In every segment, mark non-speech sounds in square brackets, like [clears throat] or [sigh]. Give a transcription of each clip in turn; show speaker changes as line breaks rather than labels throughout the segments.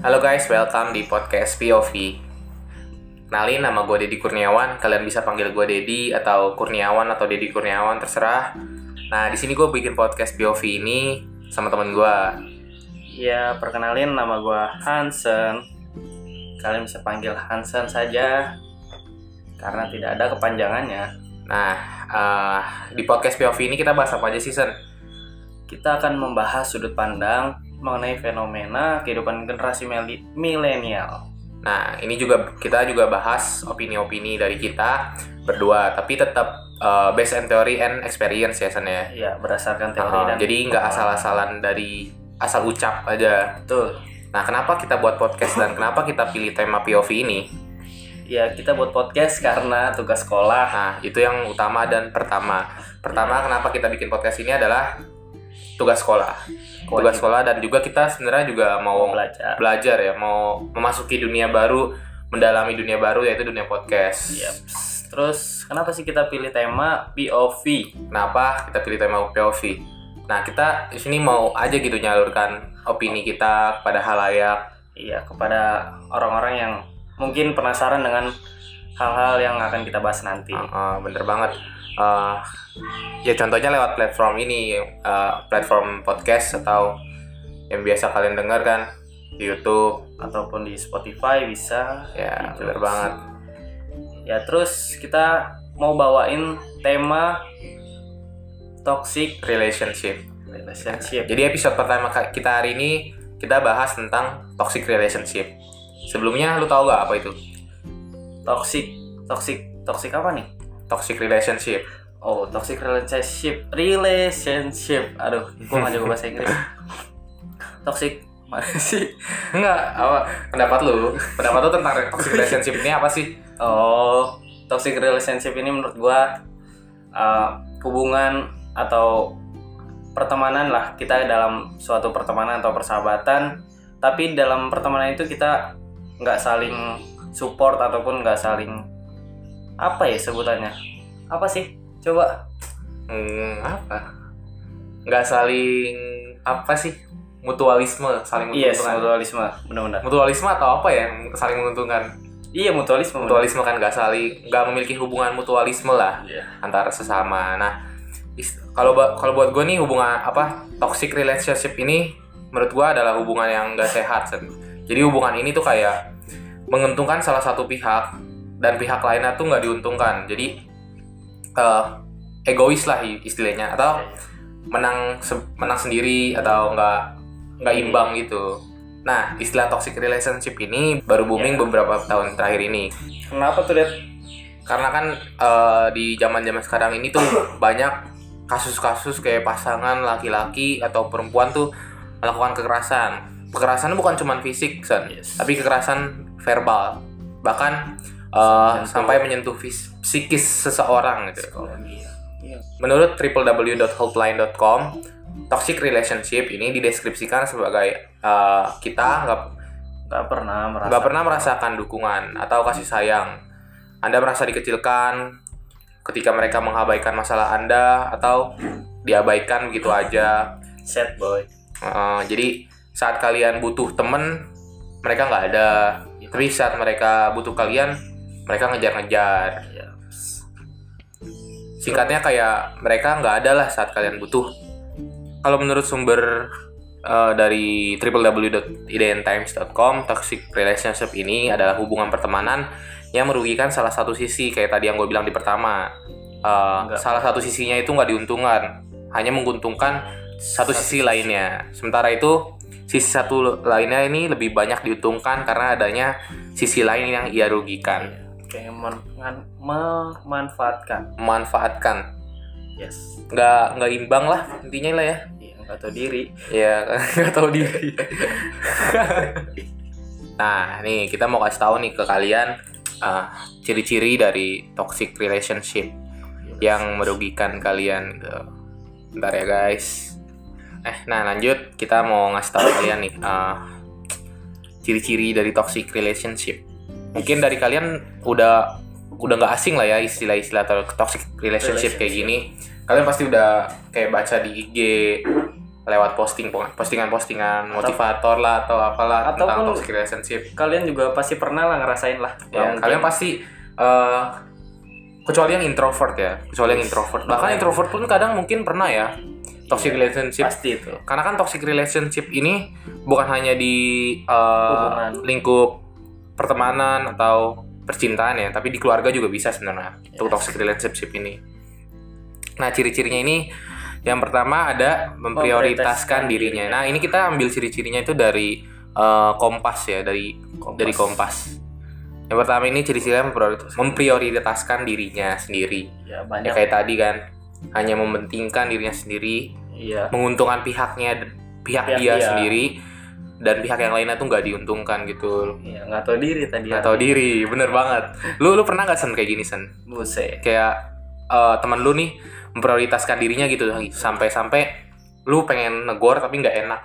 Halo guys, welcome di podcast POV. Kenalin nama gue Dedi Kurniawan. Kalian bisa panggil gue Dedi atau Kurniawan atau Dedi Kurniawan terserah. Nah di sini gue bikin podcast POV ini sama temen gue.
Ya, perkenalin nama gue Hansen. Kalian bisa panggil Hansen saja karena tidak ada kepanjangannya.
Nah eh, di podcast POV ini kita bahas apa aja sih Sen?
Kita akan membahas sudut pandang mengenai fenomena kehidupan generasi milenial.
Nah ini juga kita juga bahas opini-opini dari kita berdua, tapi tetap eh, based on theory and experience ya Sen ya.
Ya, berdasarkan teori
Ah,
dan
jadi nggak asal-asalan dari asal ucap aja.
Betul.
Nah, kenapa kita buat podcast dan kenapa kita pilih tema POV ini?
Ya, kita buat podcast karena tugas sekolah.
Nah, itu yang utama dan pertama. Pertama, kenapa kita bikin podcast ini adalah tugas sekolah. Tugas sekolah dan juga kita sebenarnya juga mau
mau belajar.
belajar ya, mau memasuki dunia baru, mendalami dunia baru yaitu dunia podcast.
Yep. Terus, kenapa sih kita pilih tema POV?
Kenapa kita pilih tema POV? Nah, kita di sini mau aja gitu nyalurkan opini kita kepada halayak.
Iya, kepada orang-orang yang mungkin penasaran dengan hal-hal yang akan kita bahas nanti.
Uh, uh, bener banget. Uh, ya contohnya lewat platform ini, uh, platform podcast atau yang biasa kalian dengar kan di YouTube.
ataupun di Spotify bisa.
Ya
Gitu.
bener banget.
Ya, terus kita mau bawain tema toxic
Relationship.
relationship.
Jadi episode pertama kita hari ini kita bahas tentang toxic relationship. Sebelumnya lu tahu gak apa itu
Toxic, toxic, toxic apa nih?
Toxic relationship?
Oh, toxic relationship, relationship. Aduh, gua nggak jago bahasa Inggris. Toxic, mana sih?
Enggak, apa pendapat lu? Pendapat lu tentang toxic relationship ini apa sih?
Oh, toxic relationship ini menurut gua uh, hubungan atau pertemanan lah kita dalam suatu pertemanan atau persahabatan, tapi dalam pertemanan itu kita nggak saling support ataupun nggak saling apa ya sebutannya? Apa sih? Coba
Hmm, apa? Nggak saling apa sih? Mutualisme, saling
Yes,
menguntungkan.
mutualisme, benar-benar.
mutualisme atau apa ya saling menguntungkan
Iya, mutualisme.
mutualisme kan nggak saling nggak memiliki hubungan mutualisme lah
Iya.
antara sesama nah kalau kalau buat gue nih hubungan apa toxic relationship ini menurut gue adalah hubungan yang nggak sehat Sen. jadi hubungan ini tuh kayak menguntungkan salah satu pihak dan pihak lainnya tuh nggak diuntungkan. Jadi eh, egois lah istilahnya. Atau menang se- menang sendiri atau nggak nggak imbang gitu. Nah istilah toxic relationship ini baru booming
Ya.
beberapa tahun terakhir ini.
Kenapa tuh, Det?
karena kan eh, di zaman zaman sekarang ini tuh [coughs] banyak kasus-kasus kayak pasangan laki-laki atau perempuan tuh melakukan kekerasan. Kekerasan bukan cuma fisik San,
Yes.
tapi kekerasan verbal. Bahkan eh,
Menyentuh.
sampai menyentuh psikis seseorang gitu
Psikologi. Iya.
Menurut www.helpline.com, toxic relationship ini dideskripsikan sebagai eh, kita nggak
Nggak pernah merasa.
nggak pernah merasakan dukungan atau kasih sayang. Anda merasa dikecilkan ketika mereka mengabaikan masalah Anda atau diabaikan begitu aja.
sad boy.
Eh, jadi saat kalian butuh temen, mereka nggak ada. Tapi saat mereka butuh kalian, mereka ngejar-ngejar.
Iya.
Singkatnya kayak mereka nggak ada lah saat kalian butuh. Kalau menurut sumber eh, dari www.idntimes.com, toxic relationship ini adalah hubungan pertemanan yang merugikan salah satu sisi kayak tadi yang gue bilang di pertama.
Nggak.
salah satu sisinya itu nggak diuntungkan, hanya menguntungkan satu
Satu
sisi
sisi.
lainnya. Sementara itu sisi satu lainnya ini lebih banyak diuntungkan karena adanya sisi lain yang ia rugikan,
Ngan- memanfaatkan.
memanfaatkan.
Yes.
nggak nggak imbang lah intinya lah ya
Iya, nggak tahu diri.
ya [laughs] nggak tahu diri nah nih kita mau kasih tahu nih ke kalian ah, ciri-ciri dari toxic relationship yang merugikan kalian gitu. bentar ya guys eh nah lanjut kita mau ngasih tahu kalian nih ah, ciri-ciri dari toxic relationship mungkin dari kalian udah udah nggak asing lah ya istilah-istilah to- toxic relationship kayak gini kalian pasti udah kayak baca di IG lewat posting postingan-postingan motivator lah atau apalah
Ataupun-
tentang toxic relationship.
kalian juga pasti pernah lah ngerasain lah
Ya,
mungkin-
kalian pasti eh, kecuali yang introvert ya, kecuali yang introvert. Bahkan introvert pun kadang mungkin pernah ya toxic relationship.
pasti itu
Karena kan toxic relationship ini bukan hanya di
Hubungan.
lingkup pertemanan atau percintaan ya, tapi di keluarga juga bisa sebenarnya untuk
Yes.
toxic relationship ini. Nah, ciri-cirinya ini yang pertama ada memprioritaskan
Memprioritaskan
dirinya. Nah, ini kita ambil ciri-cirinya itu dari eh, Kompas ya, dari
Kompas.
dari Kompas. Yang pertama ini ciri-cirinya memprioritas- memprioritaskan dirinya sendiri.
ya
Ya
banyak
kayak tadi kan, hanya mementingkan dirinya sendiri,
iya
menguntungkan pihaknya pihak,
Pihak
dia
dia.
sendiri dan pihak yang lainnya tuh nggak diuntungkan gitu.
iya nggak tahu diri tadi
Nggak tahu diri, bener banget. Lu lu pernah nggak sen kayak gini sen?
buset
Kayak eh, teman lu nih memprioritaskan dirinya gitu sampai-sampai lu pengen negor tapi nggak enak,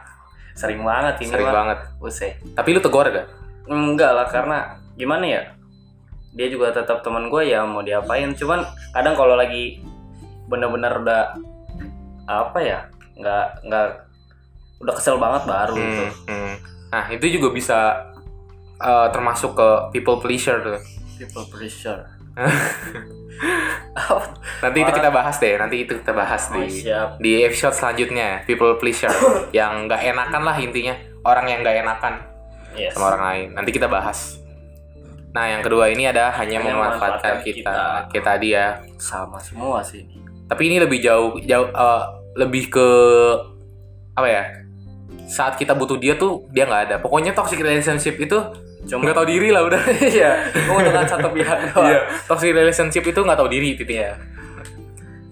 sering banget ini
sering
mah.
banget.
buset
Tapi lu tegor gak?
enggak lah karena gimana ya dia juga tetap teman gue ya mau diapain cuman kadang kalau lagi bener-bener udah apa ya nggak nggak udah kesel banget baru gitu
Hmm, hmm. Nah itu juga bisa eh, termasuk ke people pleasure tuh.
people pressure [laughs]
Nanti itu kita bahas deh. Nanti itu kita bahas
oh,
di
siap
di episode selanjutnya. People pleasure [laughs] yang nggak enakan lah intinya. Orang yang nggak enakan
yes.
sama orang lain. Nanti kita bahas. Nah yang kedua ini ada hanya
Hanya
memanfaatkan
memanfaatkan
kita.
kita.
Tadi ya.
sama semua sih
Tapi ini lebih jauh jauh eh, lebih ke apa ya? Saat kita butuh dia tuh dia nggak ada. Pokoknya toxic relationship itu
cuma
nggak tahu diri lah udah. [laughs]
iya menguntungkan satu pihak doang
Iya, toxic relationship itu nggak tahu diri titiknya.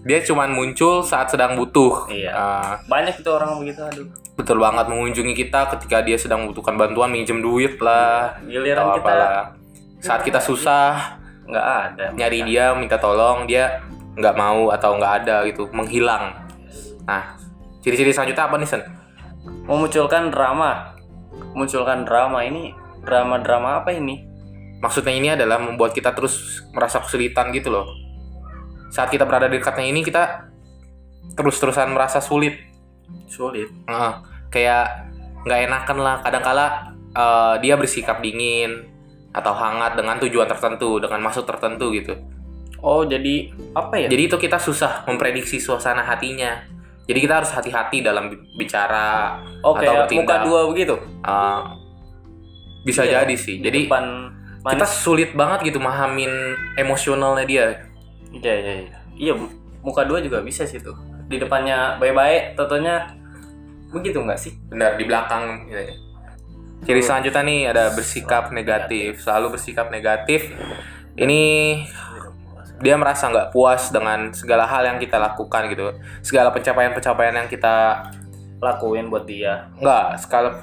Dia cuman muncul saat sedang butuh.
Iya.
Ah,
banyak itu orang begitu aduh
betul banget mengunjungi kita ketika dia sedang membutuhkan bantuan, minjem duit lah,
giliran
atau
kita
apalah. Saat kita susah,
nggak ada
nyari dia, minta tolong, dia nggak mau atau nggak ada gitu, menghilang. Nah, ciri-ciri selanjutnya apa nih, Sen?
Memunculkan drama. Munculkan drama. Ini drama-drama apa ini?
Maksudnya ini adalah membuat kita terus merasa kesulitan gitu loh. Saat kita berada di dekatnya ini, kita terus-terusan merasa sulit.
sulit?
Heeh, kayak nggak enakan lah. Kadangkala eh, dia bersikap dingin atau hangat dengan tujuan tertentu dengan maksud tertentu gitu.
Oh jadi apa ya?
Jadi itu kita susah memprediksi suasana hatinya jadi kita harus hati-hati dalam bi- bicara
oh
atau
kayak muka
bertindak.
dua begitu?
Eh, bisa
Iya,
jadi sih.
Di
jadi
depan
kita sulit banget gitu mahamin emosionalnya dia.
Iya iya iya. Iya muka dua juga bisa sih tuh. Di depannya baik-baik tentunya begitu nggak sih?
Benar di belakang gitu ya. Ciri selanjutnya nih ada bersikap negatif, selalu bersikap negatif. Ini dia merasa nggak puas dengan segala hal yang kita lakukan gitu, segala pencapaian-pencapaian yang kita
lakuin buat dia
nggak skala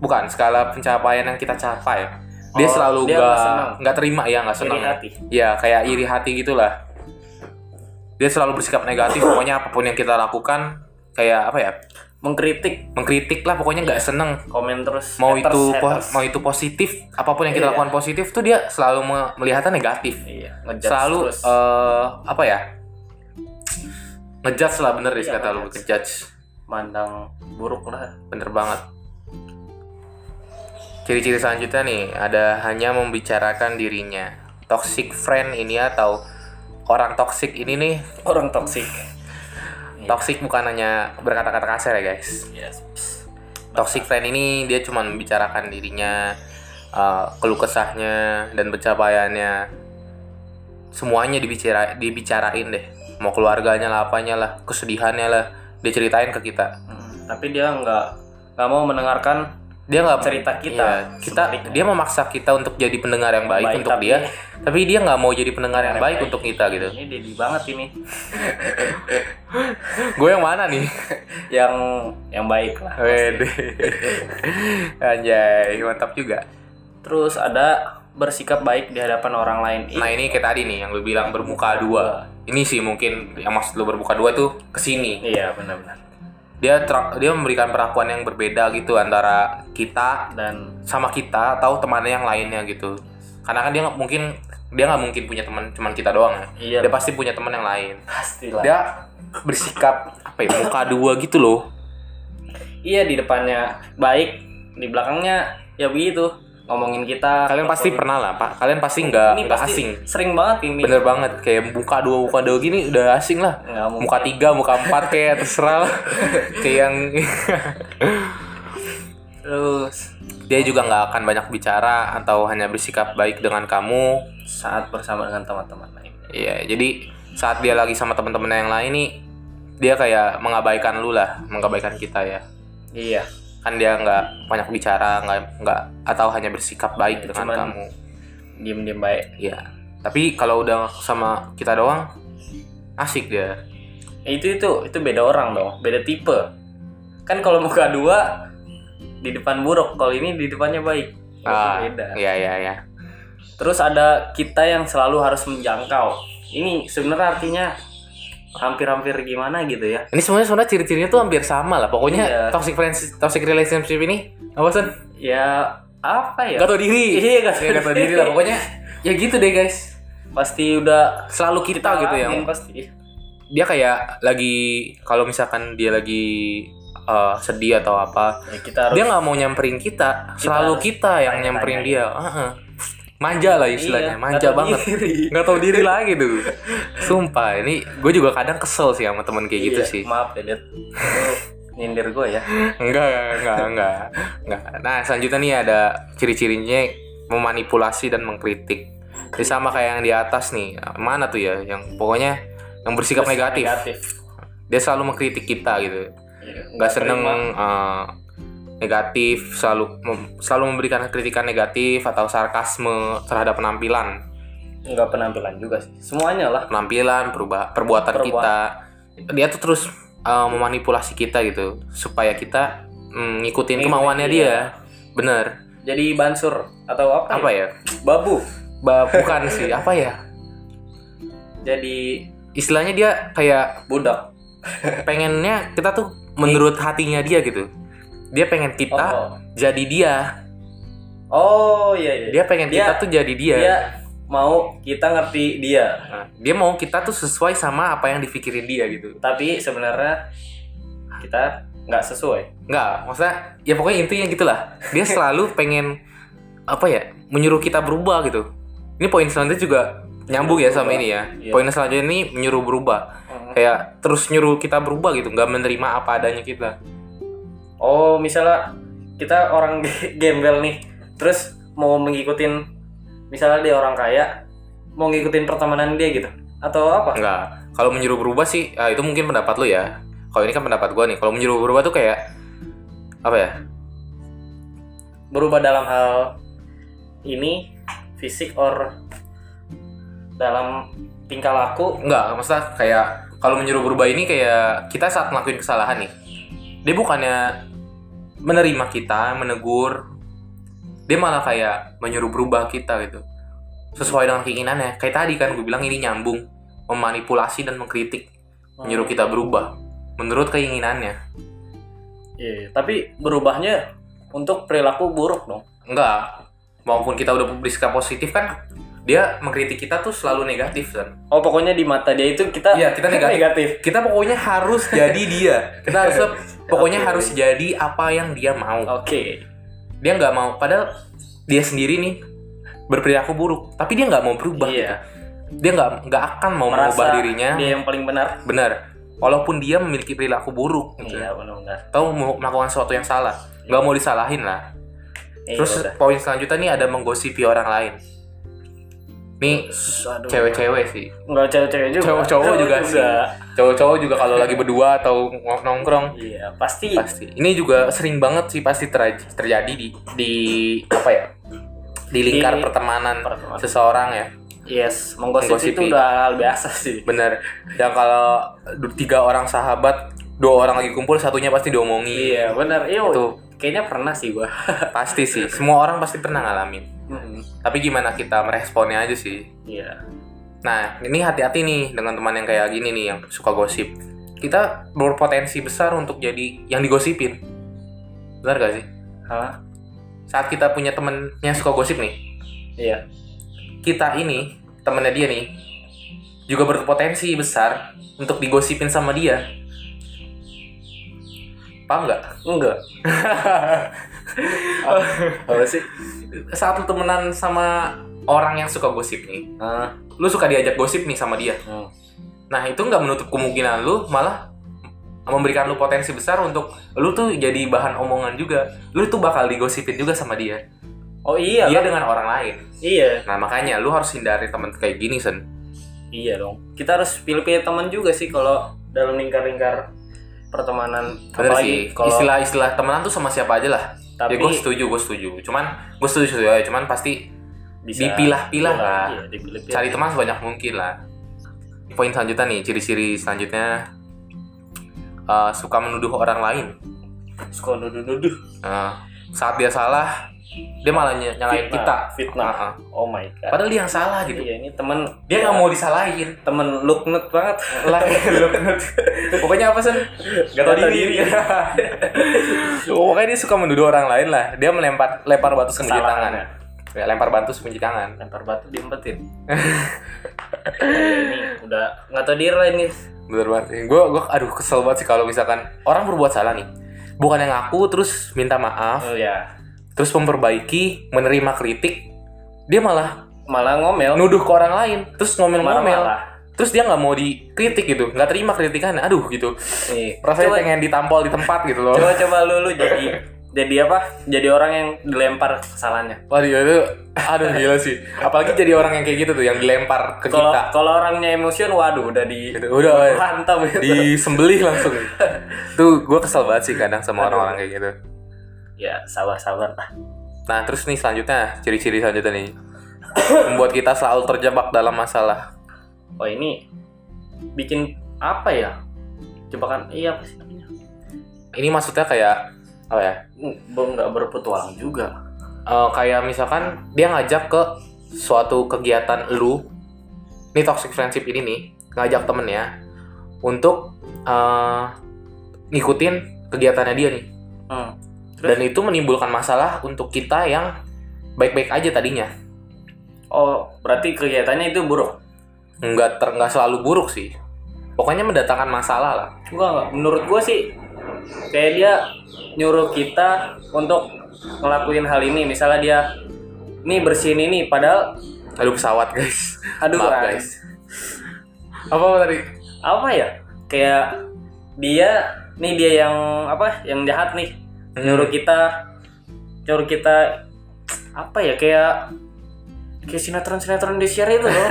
bukan skala pencapaian yang kita capai. Dia
Oh,
selalu
dia
nggak
nggak
terima ya nggak senang.
Iri hati.
Ya kayak iri hati gitulah. Dia selalu bersikap negatif, pokoknya apa pun yang kita lakukan kayak apa ya
mengkritik
mengkritik lah pokoknya nggak seneng.
Komen terus
mau
haters,
itu
haters.
mau itu positif apa pun yang kita
Iya.
lakukan positif tuh dia selalu me- melihatnya negatif.
Iya ngejudge
selalu
terus.
eh, apa ya? Ngejudge lah bener deh
Iya,
kata lu
ngejudge. mandang buruk lah.
Bener banget. Ciri-ciri selanjutnya nih ada hanya membicarakan dirinya. Toxic friend ini atau orang toxic ini nih?
Orang toksik
toxic bukan hanya berkata-kata kasar ya guys.
Yes.
toxic friend ini dia cuma membicarakan dirinya uh, keluh kesahnya dan pencapaiannya. Semuanya dibicara dibicarain deh. Mau keluarganya lah apanya lah kesedihannya lah dia ceritain ke kita.
Hmm, tapi dia nggak nggak mau mendengarkan
dia nggak
Cerita kita,
Iya, kita
sebaliknya.
dia memaksa kita untuk jadi pendengar yang baik,
Baik,
untuk
tapi-
dia tapi dia nggak mau jadi pendengar yang baik untuk kita gitu
ini dedi banget ini [laughs]
gue yang mana nih [laughs]
yang yang baik lah.
Wede. [laughs] anjay mantap juga
terus ada bersikap baik di hadapan orang lain
Nah ini kayak tadi nih yang lu bilang bermuka dua. Ini sih mungkin yang maksud lu bermuka dua tuh ke sini.
iya benar-benar
Dia ter- dia memberikan perlakuan yang berbeda gitu antara kita
dan
sama kita atau temannya yang lainnya gitu. Karena kan dia mungkin dia nggak mungkin punya teman cuman kita doang ya.
Iya.
Dia pasti punya teman yang lain.
pastilah
Dia bersikap apa ya muka dua gitu loh.
iya di depannya baik di belakangnya ya begitu ngomongin kita
kalian pasti
ngomongin-
pernah lah pak kalian pasti nggak nggak asing
sering banget ini
bener banget kayak muka dua muka dua gini udah asing lah muka tiga muka empat kayak terserah lah. [laughs] kayak yang
terus
dia juga nggak akan banyak bicara atau hanya bersikap baik dengan kamu
saat bersama dengan teman-teman lainnya
Iya, jadi saat dia lagi sama teman-teman yang lain nih, dia kayak mengabaikan lu lah, mengabaikan kita ya.
iya
Kan dia nggak banyak bicara, nggak nggak atau hanya bersikap baik dengan
cuman-
kamu.
diem-diem baik
Iya. Tapi kalau udah sama kita doang, asik dia.
itu itu itu beda orang dong beda tipe kan kalau muka dua di depan buruk kalau ini di depannya baik
Ah,
beda
iya iya iya.
terus ada kita yang selalu harus menjangkau ini sebenarnya artinya hampir-hampir gimana gitu ya
Ini semuanya sebenarnya ciri-cirinya tuh hampir sama lah. Pokoknya
Iya.
toxic friends, toxic relationship ini apa sih?
ya apa ya
Gak tau diri.
Iya, nggak tahu
Ya, nggak tahu diri lah. Pokoknya ya gitu deh guys.
pasti udah
Selalu kita, gitu ya.
pasti
dia kayak lagi kalau misalkan dia lagi uh, sedih atau apa
ya, kita harus
dia nggak mau nyamperin kita. Selalu
harus
kita yang
tanya-tanya.
nyamperin dia. Heeh. manja lah istilahnya
Iya,
manja
tahu
banget. nggak tahu diri lagi tuh. Sumpah ini gue juga kadang kesel sih sama temen kayak gitu
Iya,
sih.
maaf ya nyindir gue ya.
Enggak enggak enggak enggak. Nah selanjutnya nih ada ciri-cirinya memanipulasi dan mengkritik. Jadi sama kayak yang di atas nih. Mana tuh ya yang pokoknya yang bersikap
Terus
negatif.
negatif.
Dia selalu mengkritik kita gitu.
Iya,
nggak seneng eh, negatif selalu mem- selalu memberikan kritikan negatif atau sarkasme terhadap penampilan.
Nggak penampilan juga sih. Semuanya lah.
Penampilan perubah perbuatan
Perbuatan.
kita. Dia tuh terus eh, memanipulasi kita gitu supaya kita mm, ngikutin
Ngikutin
kemauannya
dia.
dia. Bener.
Jadi bansur atau apa,
apa
ya?
ya?
Babu.
Ba- bukan sih apa ya?
Jadi
istilahnya dia kayak
budak.
pengennya kita tuh menurut hatinya dia gitu dia pengen kita
oh
jadi dia
oh iya iya
dia pengen
Dia-
kita tuh jadi dia
dia mau kita ngerti dia
Nah, dia mau kita tuh sesuai sama apa yang dipikirin dia gitu.
tapi sebenarnya kita nggak sesuai
Enggak, maksudnya ya pokoknya intinya gitulah. Dia selalu [laughs] pengen apa ya, menyuruh kita berubah gitu. Ini poin selanjutnya juga nyambung ya sama ini ya.
Iya.
Poin selanjutnya ini menyuruh berubah. Kayak terus nyuruh kita berubah gitu, nggak menerima apa adanya kita.
oh misalnya kita orang [laughs] gembel nih terus mau mengikutin misalnya dia orang kaya mau ngikutin pertemanan dia gitu atau apa
Enggak. Kalau menyuruh berubah sih, ah, itu mungkin pendapat lu ya. Kalau ini kan pendapat gua nih. Kalau menyuruh berubah tuh kayak apa ya?
berubah dalam hal ini fisik or dalam tingkah laku
Enggak, maksudnya kayak kalau menyuruh berubah ini kayak kita saat ngelakuin kesalahan nih. Dia bukannya menerima kita, menegur. Dia malah kayak menyuruh berubah kita gitu. Sesuai dengan keinginannya. Kayak tadi kan gue bilang ini nyambung, memanipulasi dan mengkritik, menyuruh kita berubah menurut keinginannya.
Iya, tapi berubahnya untuk perilaku buruk dong.
Enggak. Maupun kita udah bersikap positif kan dia mengkritik kita tuh selalu negatif kan.
Oh, pokoknya di mata dia itu kita
Iya, kita negatif. Kita pokoknya harus jadi dia. Kita harus [laughs] pokoknya
Oke.
harus jadi apa yang dia mau.
Oke.
Dia nggak mau. Padahal dia sendiri nih berperilaku buruk, tapi dia nggak mau berubah.
Iya.
gitu. Dia nggak nggak akan mau mengubah
Merasa
dirinya.
dia yang paling benar.
Benar. Walaupun dia memiliki perilaku buruk, gitu.
Iya, benar-benar.
Tahu mau melakukan sesuatu yang salah, nggak mau disalahin lah.
Iya,
Terus poin selanjutnya nih ada menggosipi orang lain.
Aduh.
cewek-cewek sih.
Enggak cewek-cewek juga.
Cowok-cowok juga sih. Cowok-cowok juga kalau lagi berdua atau nongkrong
Iya, pasti.
pasti ini juga sering banget sih pasti ter- terjadi di di apa ya di lingkar
Di
pertemanan
pertemanan.
seseorang ya
Yes, menggosip itu udah hal biasa sih.
bener yang kalau tiga orang sahabat dua orang lagi kumpul satunya pasti diomongin
Iya, benar. Iya,
Itu.
Kayaknya pernah sih gua. [laughs]
pasti sih semua orang pasti pernah ngalamin
Mm,
tapi gimana kita meresponnya aja sih
Iya.
nah ini hati-hati nih dengan teman yang kayak gini nih yang suka gosip kita berpotensi besar untuk jadi yang digosipin benar gak sih
Hah?
saat kita punya temen yang suka gosip nih
Iya.
kita ini temennya dia nih juga berpotensi besar untuk digosipin sama dia paham nggak?
Enggak. [laughs] Apa sih?
Saat lu temenan sama orang yang suka gosip nih
ah
lu suka diajak gosip nih sama dia.
Hmm.
nah itu nggak menutup kemungkinan lu malah memberikan lu potensi besar untuk lu tuh jadi bahan omongan juga. Lu tuh bakal digosipin juga sama dia.
Oh iya
dia
kan?
dengan orang lain.
Iya.
Nah makanya lu harus hindari temen kayak gini sen.
Iya dong. Kita harus pilih-pilih teman juga sih kalau dalam lingkar-lingkar pertemanan.
Bener sih.
kalau
istilah-istilah temenan tuh sama siapa aja lah.
Tapi
ya gue setuju gue setuju. Cuman gue setuju setuju aja. Cuman pasti
bisa
dipilah-pilah lah.
iya,
cari teman sebanyak mungkin lah. Poin selanjutnya nih ciri-ciri selanjutnya. Eh, suka menuduh orang lain.
Suka nuduh-nuduh.
Eh, saat dia salah dia malah ny- nyalain
Fitnah,
kita.
fitnah.
Heeh.
oh my god.
Padahal dia yang salah gitu.
iya ini temen
dia nggak mau disalahin.
Temen luknut banget.
Lah [laughs] pokoknya apa sih gak tau
Gak tau
diri,
diri. [laughs]
pokoknya dia suka menuduh orang lain lah. Dia melempar lempar batu sembunyi tangan. Ya, lempar batu sembunyi tangan.
Lempar batu diempetin. [laughs] Ini udah nggak tahu diri lah ini.
Bener banget. Gue gue aduh kesel banget sih kalau misalkan orang berbuat salah nih. Bukan yang ngaku terus minta maaf.
Oh ya
terus memperbaiki menerima kritik dia malah
malah ngomel.
nuduh ke orang lain terus ngomel-ngomel. Terus dia nggak mau dikritik gitu nggak terima kritikannya. Aduh gitu.
Nih,
rasanya
coba,
pengen ditampol di tempat gitu loh.
Coba coba lu lu jadi jadi apa? Jadi orang yang dilempar kesalahannya.
Waduh itu aduh gila sih. Apalagi jadi orang yang kayak gitu tuh yang dilempar ke
kalau
kita.
kalau orangnya emosion waduh udah di
Gitu, udah, [laughs]
hantam gitu.
disembelih langsung. [laughs] Tuh gue kesel banget sih kadang sama orang-orang kayak gitu
ya sabar sabar lah.
Nah terus nih selanjutnya ciri-ciri selanjutnya nih. [coughs] Membuat kita selalu terjebak dalam masalah.
Oh ini bikin apa ya? Jebakan iya apa sih namanya?
Ini maksudnya kayak apa ya?
Belum nggak berpetualang juga.
Eh, kayak misalkan dia ngajak ke suatu kegiatan lu ini toxic friendship ini nih ngajak temennya untuk eh, ngikutin kegiatannya dia nih.
Hmm.
Dan itu menimbulkan masalah untuk kita yang baik-baik aja tadinya
oh berarti kegiatannya itu buruk
nggak ter nggak selalu buruk sih pokoknya mendatangkan masalah lah
Enggak, enggak. Menurut gue sih kayak dia nyuruh kita untuk ngelakuin hal ini. Misalnya dia nih bersihin ini, padahal
aduh pesawat guys
aduh
Maaf,
guys.
guys apa tadi
Apa ya? Kayak dia nih dia yang apa? Yang jahat nih. Nyuruh kita nyuruh kita apa ya kayak kayak sinetron-sinetron di share itu loh. [laughs]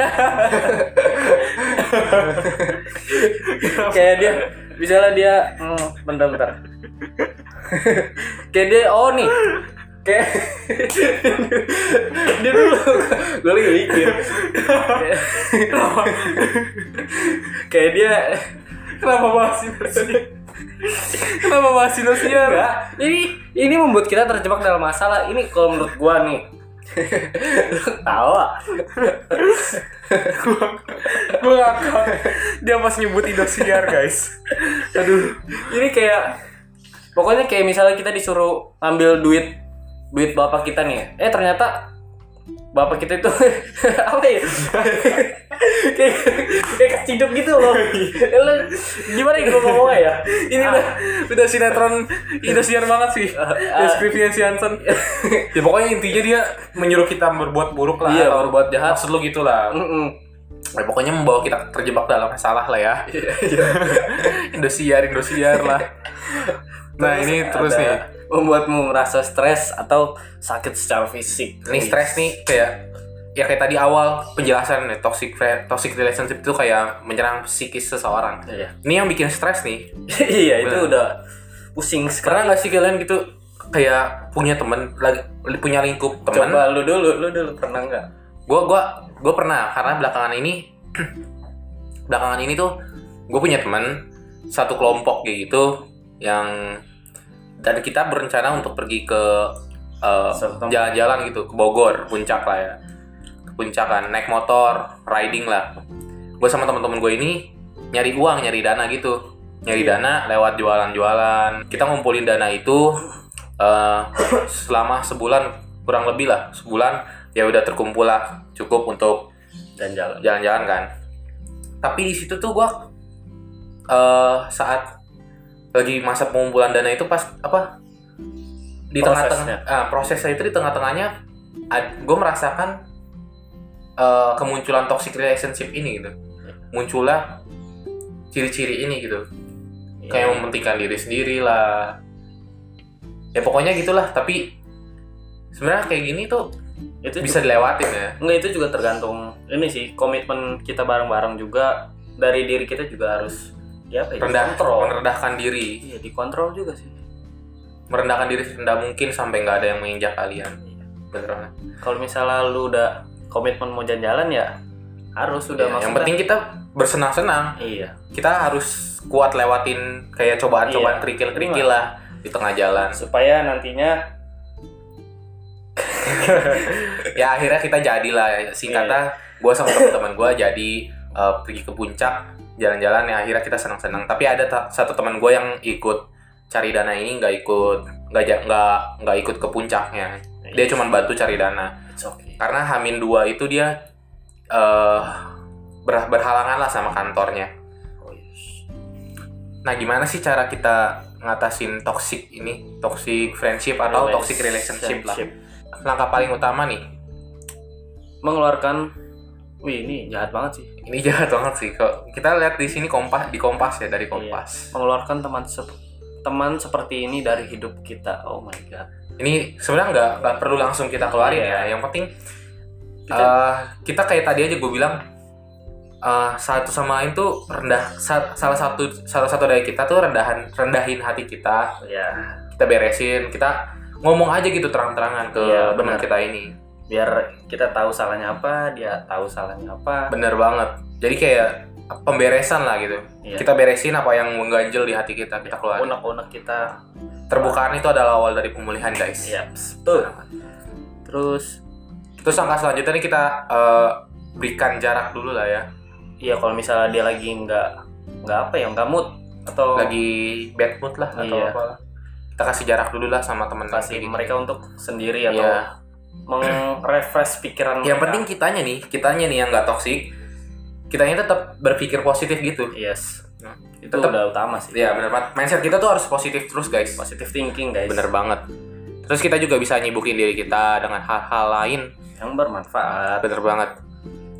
kayak dia misalnya dia hmm, bentar bentar kayak dia oh nih kayak [laughs] dia dulu gue lagi mikir [laughs] kayak dia
kenapa bahas Indosiar kenapa bahas Indosiar
enggak. Ini ini membuat kita terjebak dalam masalah. Ini kalau menurut gua nih. Tawa
gue ngakak dia pas nyebut Indosiar guys.
Aduh. Ini kayak pokoknya kayak misalnya kita disuruh ambil duit duit bapak kita nih. Eh ternyata bapak kita itu [laughs] apa ya? [laughs] Kayak kayak keciduk gitu loh. [laughs] Lu gimana ya gue ngomongnya ya?
Ini udah udah sinetron Indosiar banget sih. Deskripsinya si Hansen. Ya pokoknya intinya dia menyuruh kita berbuat buruk lah
Iya,
atau
berbuat jahat.
maksud lu gitu lah. Ya, pokoknya membawa kita terjebak dalam masalah lah ya. Indosiar Indosiar lah. Nah ini terus nih
membuatmu merasa stres atau sakit secara fisik.
Ini stres nih kayak ya kayak tadi awal penjelasan nih toxic fre- toxic relationship itu kayak menyerang psikis seseorang.
Iya.
Ini yang bikin stres nih. [laughs]
Iya itu udah pusing
pernah
sekarang
nggak sih kalian gitu kayak punya temen lagi punya lingkup temen?
Coba lu dulu lu dulu pernah nggak?
Gue gua gue pernah karena belakangan ini [clears throat] belakangan ini tuh gue punya teman satu kelompok kayak gitu yang dan kita berencana untuk pergi ke
tempat.
jalan-jalan gitu ke Bogor puncak lah ya. Ke puncak kan naik motor riding lah. Gue sama teman-teman gue ini nyari uang nyari dana gitu. Nyari dana lewat jualan-jualan. Kita ngumpulin dana itu eh, selama sebulan kurang lebih lah. Sebulan ya udah terkumpul lah. Cukup untuk
dan jalan
jalan-jalan kan. Tapi di situ tuh gua eh saat lagi masa pengumpulan dana itu pas apa di tengah-tengah
Prosesnya.
ah, prosesnya itu di tengah-tengahnya gue merasakan eh, kemunculan toxic relationship ini gitu. Muncullah ciri-ciri ini gitu.
Iya.
kayak mementingkan diri sendiri lah. Ya pokoknya gitulah tapi sebenarnya kayak gini tuh
itu
bisa dilewatin ya.
Enggak itu juga tergantung ini sih komitmen kita bareng-bareng juga. Dari diri kita juga harus ya apa ya,
rendah merendahkan diri.
Iya dikontrol juga sih.
merendahkan diri rendah mungkin sampai nggak ada yang menginjak kalian.
Iya.
bener banget
Kalau misalnya lu udah komitmen mau jalan-jalan ya harus sudah
Ya, yang penting kita bersenang-senang.
Iya.
Kita harus kuat lewatin kayak cobaan-cobaan
Iya.
kerikil-kerikil lah di tengah jalan.
Supaya nantinya [laughs]
ya akhirnya kita jadilah. Singkatnya gue sama teman-teman gue jadi eh, pergi ke puncak jalan-jalan ya akhirnya kita senang-senang tapi ada ta- satu teman gue yang ikut cari dana ini nggak ikut nggak nggak nggak ikut ke puncaknya. Dia cuma bantu cari dana.
Okay.
karena Hamin dua itu dia eh ber- berhalangan lah sama kantornya.
Oh,
nah gimana sih cara kita ngatasin toxic ini? Toxic friendship atau toxic relationship lah? Langkah paling utama nih?
Mengeluarkan wih ini jahat banget sih.
Ini jahat banget sih. Kok kita lihat di sini kompas di kompas ya dari kompas.
Mengeluarkan teman sep- teman seperti ini dari hidup kita. Oh my god.
Ini sebenarnya nggak nggak perlu langsung kita keluarin
Iya.
ya yang penting
Kita-
eh, kita kayak tadi aja gue bilang eh, satu sama lain tuh rendah sa- salah satu salah satu dari kita tuh rendahan rendahin hati kita.
Ya
kita beresin kita ngomong aja gitu terang-terangan ke
Iya, benar.
kita ini
biar kita tahu salahnya apa dia tahu salahnya apa.
Bener banget. Jadi kayak pemberesan lah gitu.
Iya.
kita beresin apa yang mengganjel di hati kita kita keluarin.
unek-unek kita.
Terbukaan itu adalah awal dari pemulihan guys.
Ya betul. Terus?
Terus langkah selanjutnya nih kita eh, berikan jarak dulu lah ya.
Iya kalau misalnya dia lagi nggak nggak apa ya nggak mood atau
lagi bad mood lah atau
Iya.
apa kita kasih jarak dulu lah sama teman
kasih mereka untuk sendiri atau
Iya.
Meng-refresh pikiran
yang
mereka.
penting kitanya nih kitanya nih yang nggak toksik kitanya tetap berpikir positif gitu.
Yes.
Nah,
itu
tetap
udah utama sih.
Ya bener banget. Mindset kita tuh harus positif terus guys.
Positive thinking guys.
Bener banget. Terus kita juga bisa nyibukin diri kita dengan hal-hal lain.
Yang bermanfaat.
Bener banget.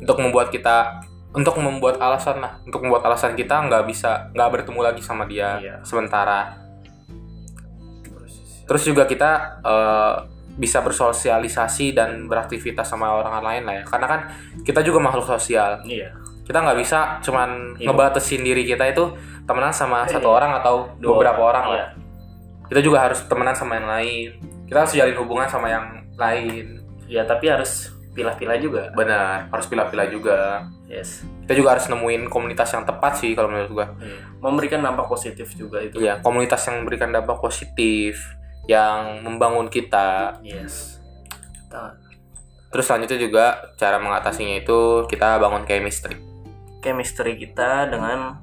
Untuk membuat kita untuk membuat alasan lah. Untuk membuat alasan kita nggak bisa nggak bertemu lagi sama dia
Iya.
sementara. Terus juga kita eh, bisa bersosialisasi dan beraktivitas sama orang lain lah ya. Karena kan kita juga makhluk sosial.
Iya.
Kita nggak bisa cuman
Iya.
ngebatasin diri kita itu temenan sama
Iya.
satu orang atau
Dua
beberapa orang.
iya.
lah. Kita juga harus temenan sama yang lain. Kita harus jalin hubungan sama yang lain.
Iya, tapi harus pilah-pilah juga.
Benar harus pilih-pilih juga.
Yes.
Kita juga harus nemuin komunitas yang tepat sih kalau menurut gua.
Iya. memberikan dampak positif juga itu.
Iya komunitas yang memberikan dampak positif yang membangun kita.
Yes.
Terus selanjutnya juga cara mengatasinya itu kita bangun chemistry.
Chemistry kita dengan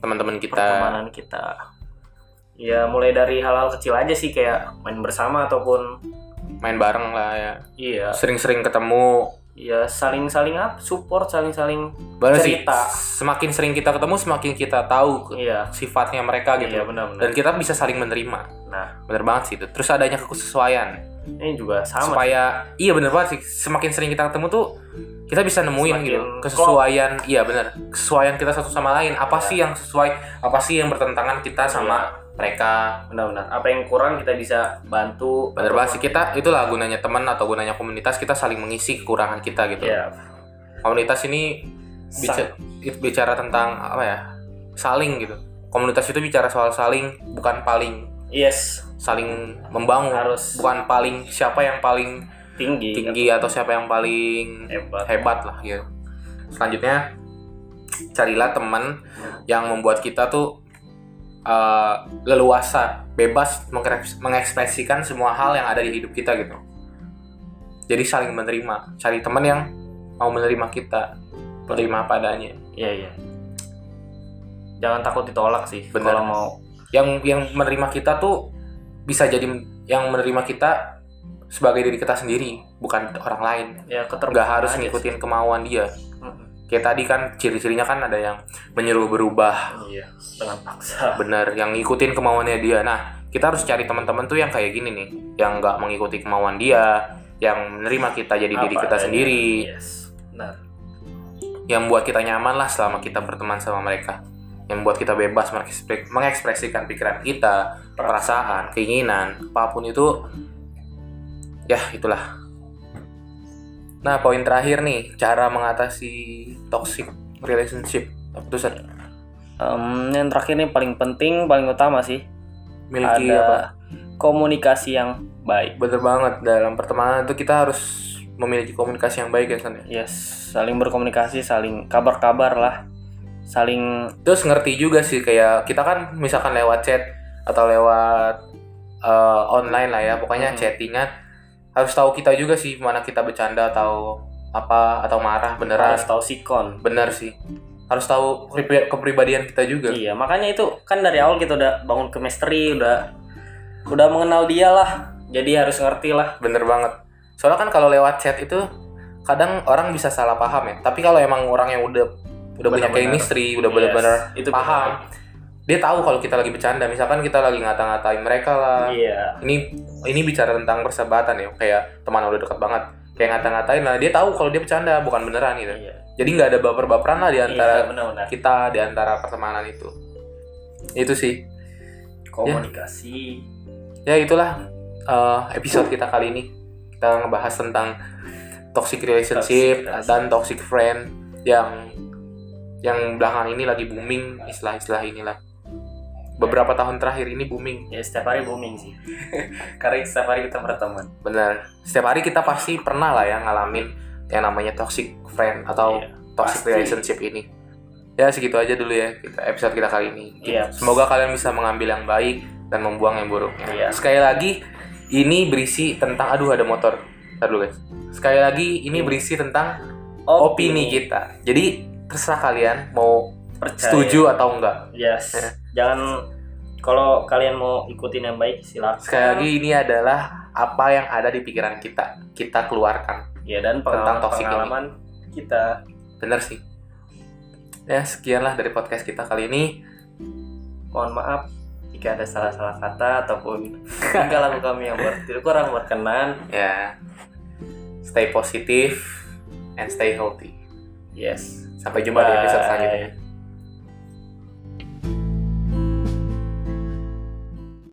teman-teman kita.
pertemanan kita. Ya mulai dari hal-hal kecil aja sih kayak main bersama ataupun
main bareng lah ya.
Iya.
Sering-sering ketemu.
Ya saling-saling up support saling-saling
Bener sih,
Cerita.
semakin sering kita ketemu semakin kita tahu
iya.
sifatnya mereka gitu.
Iya benar-benar.
Dan kita bisa saling menerima
nah
bener banget sih itu. Terus adanya kesesuaian.
Ini juga sama
supaya iya bener banget sih. Semakin sering kita ketemu tuh kita bisa nemuin
Semakin
gitu. kesesuaian iya bener. Kesesuaian kita satu sama lain. Apa
Iya.
sih yang sesuai apa sih yang bertentangan kita sama mereka?
Benar-benar. Apa yang kurang kita bisa bantu.
Bener banget sih. Kita itulah gunanya teman atau gunanya komunitas kita saling mengisi kekurangan kita gitu.
Ya
komunitas ini bicara, bicara tentang apa ya saling gitu. Komunitas itu bicara soal saling bukan paling
yes.
Saling membangun.
Harus.
bukan paling siapa yang paling
tinggi.
tinggi atau siapa yang paling
hebat.
hebat lah gitu selanjutnya carilah teman yang membuat kita tuh eh, leluasa bebas mengekspres- mengekspresikan semua hal yang ada di hidup kita gitu. Jadi saling menerima. Cari teman yang mau menerima kita menerima apa adanya
iya iya. Jangan takut ditolak sih
Bener.
kalau mau
yang yang menerima kita tuh bisa jadi yang menerima kita sebagai diri kita sendiri bukan orang lain
ya
nggak harus ngikutin kemauan dia
sih. Mm-mm.
kayak tadi kan ciri-cirinya kan ada yang menyuruh berubah
Iya, dengan paksa.
bener yang ngikutin kemauannya dia nah kita harus cari teman-teman tuh yang kayak gini nih yang nggak mengikuti kemauan dia yang menerima kita jadi diri
Apa
kita
adanya.
sendiri
Yes. Benar.
yang buat kita nyaman lah selama kita berteman sama mereka yang buat kita bebas mengekspre- mengekspresikan pikiran kita perasaan keinginan apa pun itu ya itulah nah poin terakhir nih cara mengatasi toxic relationship apa tuh?
Em, yang terakhir nih paling penting, paling utama sih
miliki
ada
apa
komunikasi yang baik.
bener banget dalam pertemanan itu kita harus memiliki komunikasi yang baik ya San ya?
Yes, saling berkomunikasi, saling kabar-kabar lah, saling
terus ngerti juga sih kayak kita kan misalkan lewat chat atau lewat eh, online lah ya pokoknya
Hmm.
chattingan harus tahu kita juga sih mana kita bercanda atau apa atau marah beneran
harus tahu sikon.
bener sih harus tahu kepri- kepribadian kita juga
Iya, makanya itu kan dari awal kita udah bangun chemistry, udah udah mengenal dia lah. Jadi harus ngerti lah.
bener banget soalnya kan kalau lewat chat itu kadang orang bisa salah paham ya tapi kalau emang orang yang udah udah punya
Bener-bener.
chemistry udah
Yes,
bener-bener
itu
paham dia tahu kalau kita lagi bercanda misalkan kita lagi ngata-ngatain mereka lah
Iya.
ini ini bicara tentang persahabatan ya kayak teman udah dekat banget kayak ngata-ngatain lah dia tahu kalau dia bercanda bukan beneran gitu
Iya.
jadi nggak ada baper-baperan lah di antara
Iya, benar-benar.
kita di antara pertemanan itu itu sih
Komunikasi.
ya itulah eh, episode kita kali ini kita ngebahas tentang toxic relationship
Toxic relationship.
dan toxic friend yang yang belakangan ini lagi booming istilah-istilah inilah beberapa tahun terakhir ini booming
Ya setiap hari booming sih. [laughs] Karena setiap hari kita berteman.
benar setiap hari kita pasti pernah lah ya ngalamin yang namanya toxic friend atau
Iya,
toxic
pasti.
relationship ini ya segitu aja dulu ya kita episode kita kali ini
Iya.
semoga kalian bisa mengambil yang baik dan membuang yang buruk
Iya.
sekali lagi ini berisi tentang aduh ada motor Ntar dulu guys sekali lagi ini
Iya.
berisi tentang opini kita jadi terserah kalian mau
Percaya.
setuju atau enggak
Yes.
Ya.
Jangan kalau kalian mau ikutin yang baik silakan.
sekali lagi ini adalah apa yang ada di pikiran kita kita keluarkan
Ya dan
Tentang
pengalaman,
ini.
pengalaman kita.
bener sih ya sekianlah dari podcast kita kali ini
Mohon maaf jika ada salah-salah kata ataupun tingkah laku kami yang ber- kurang berkenan.
ya stay positif and stay healthy
Yes.
sampai jumpa di episode
Bye.
selanjutnya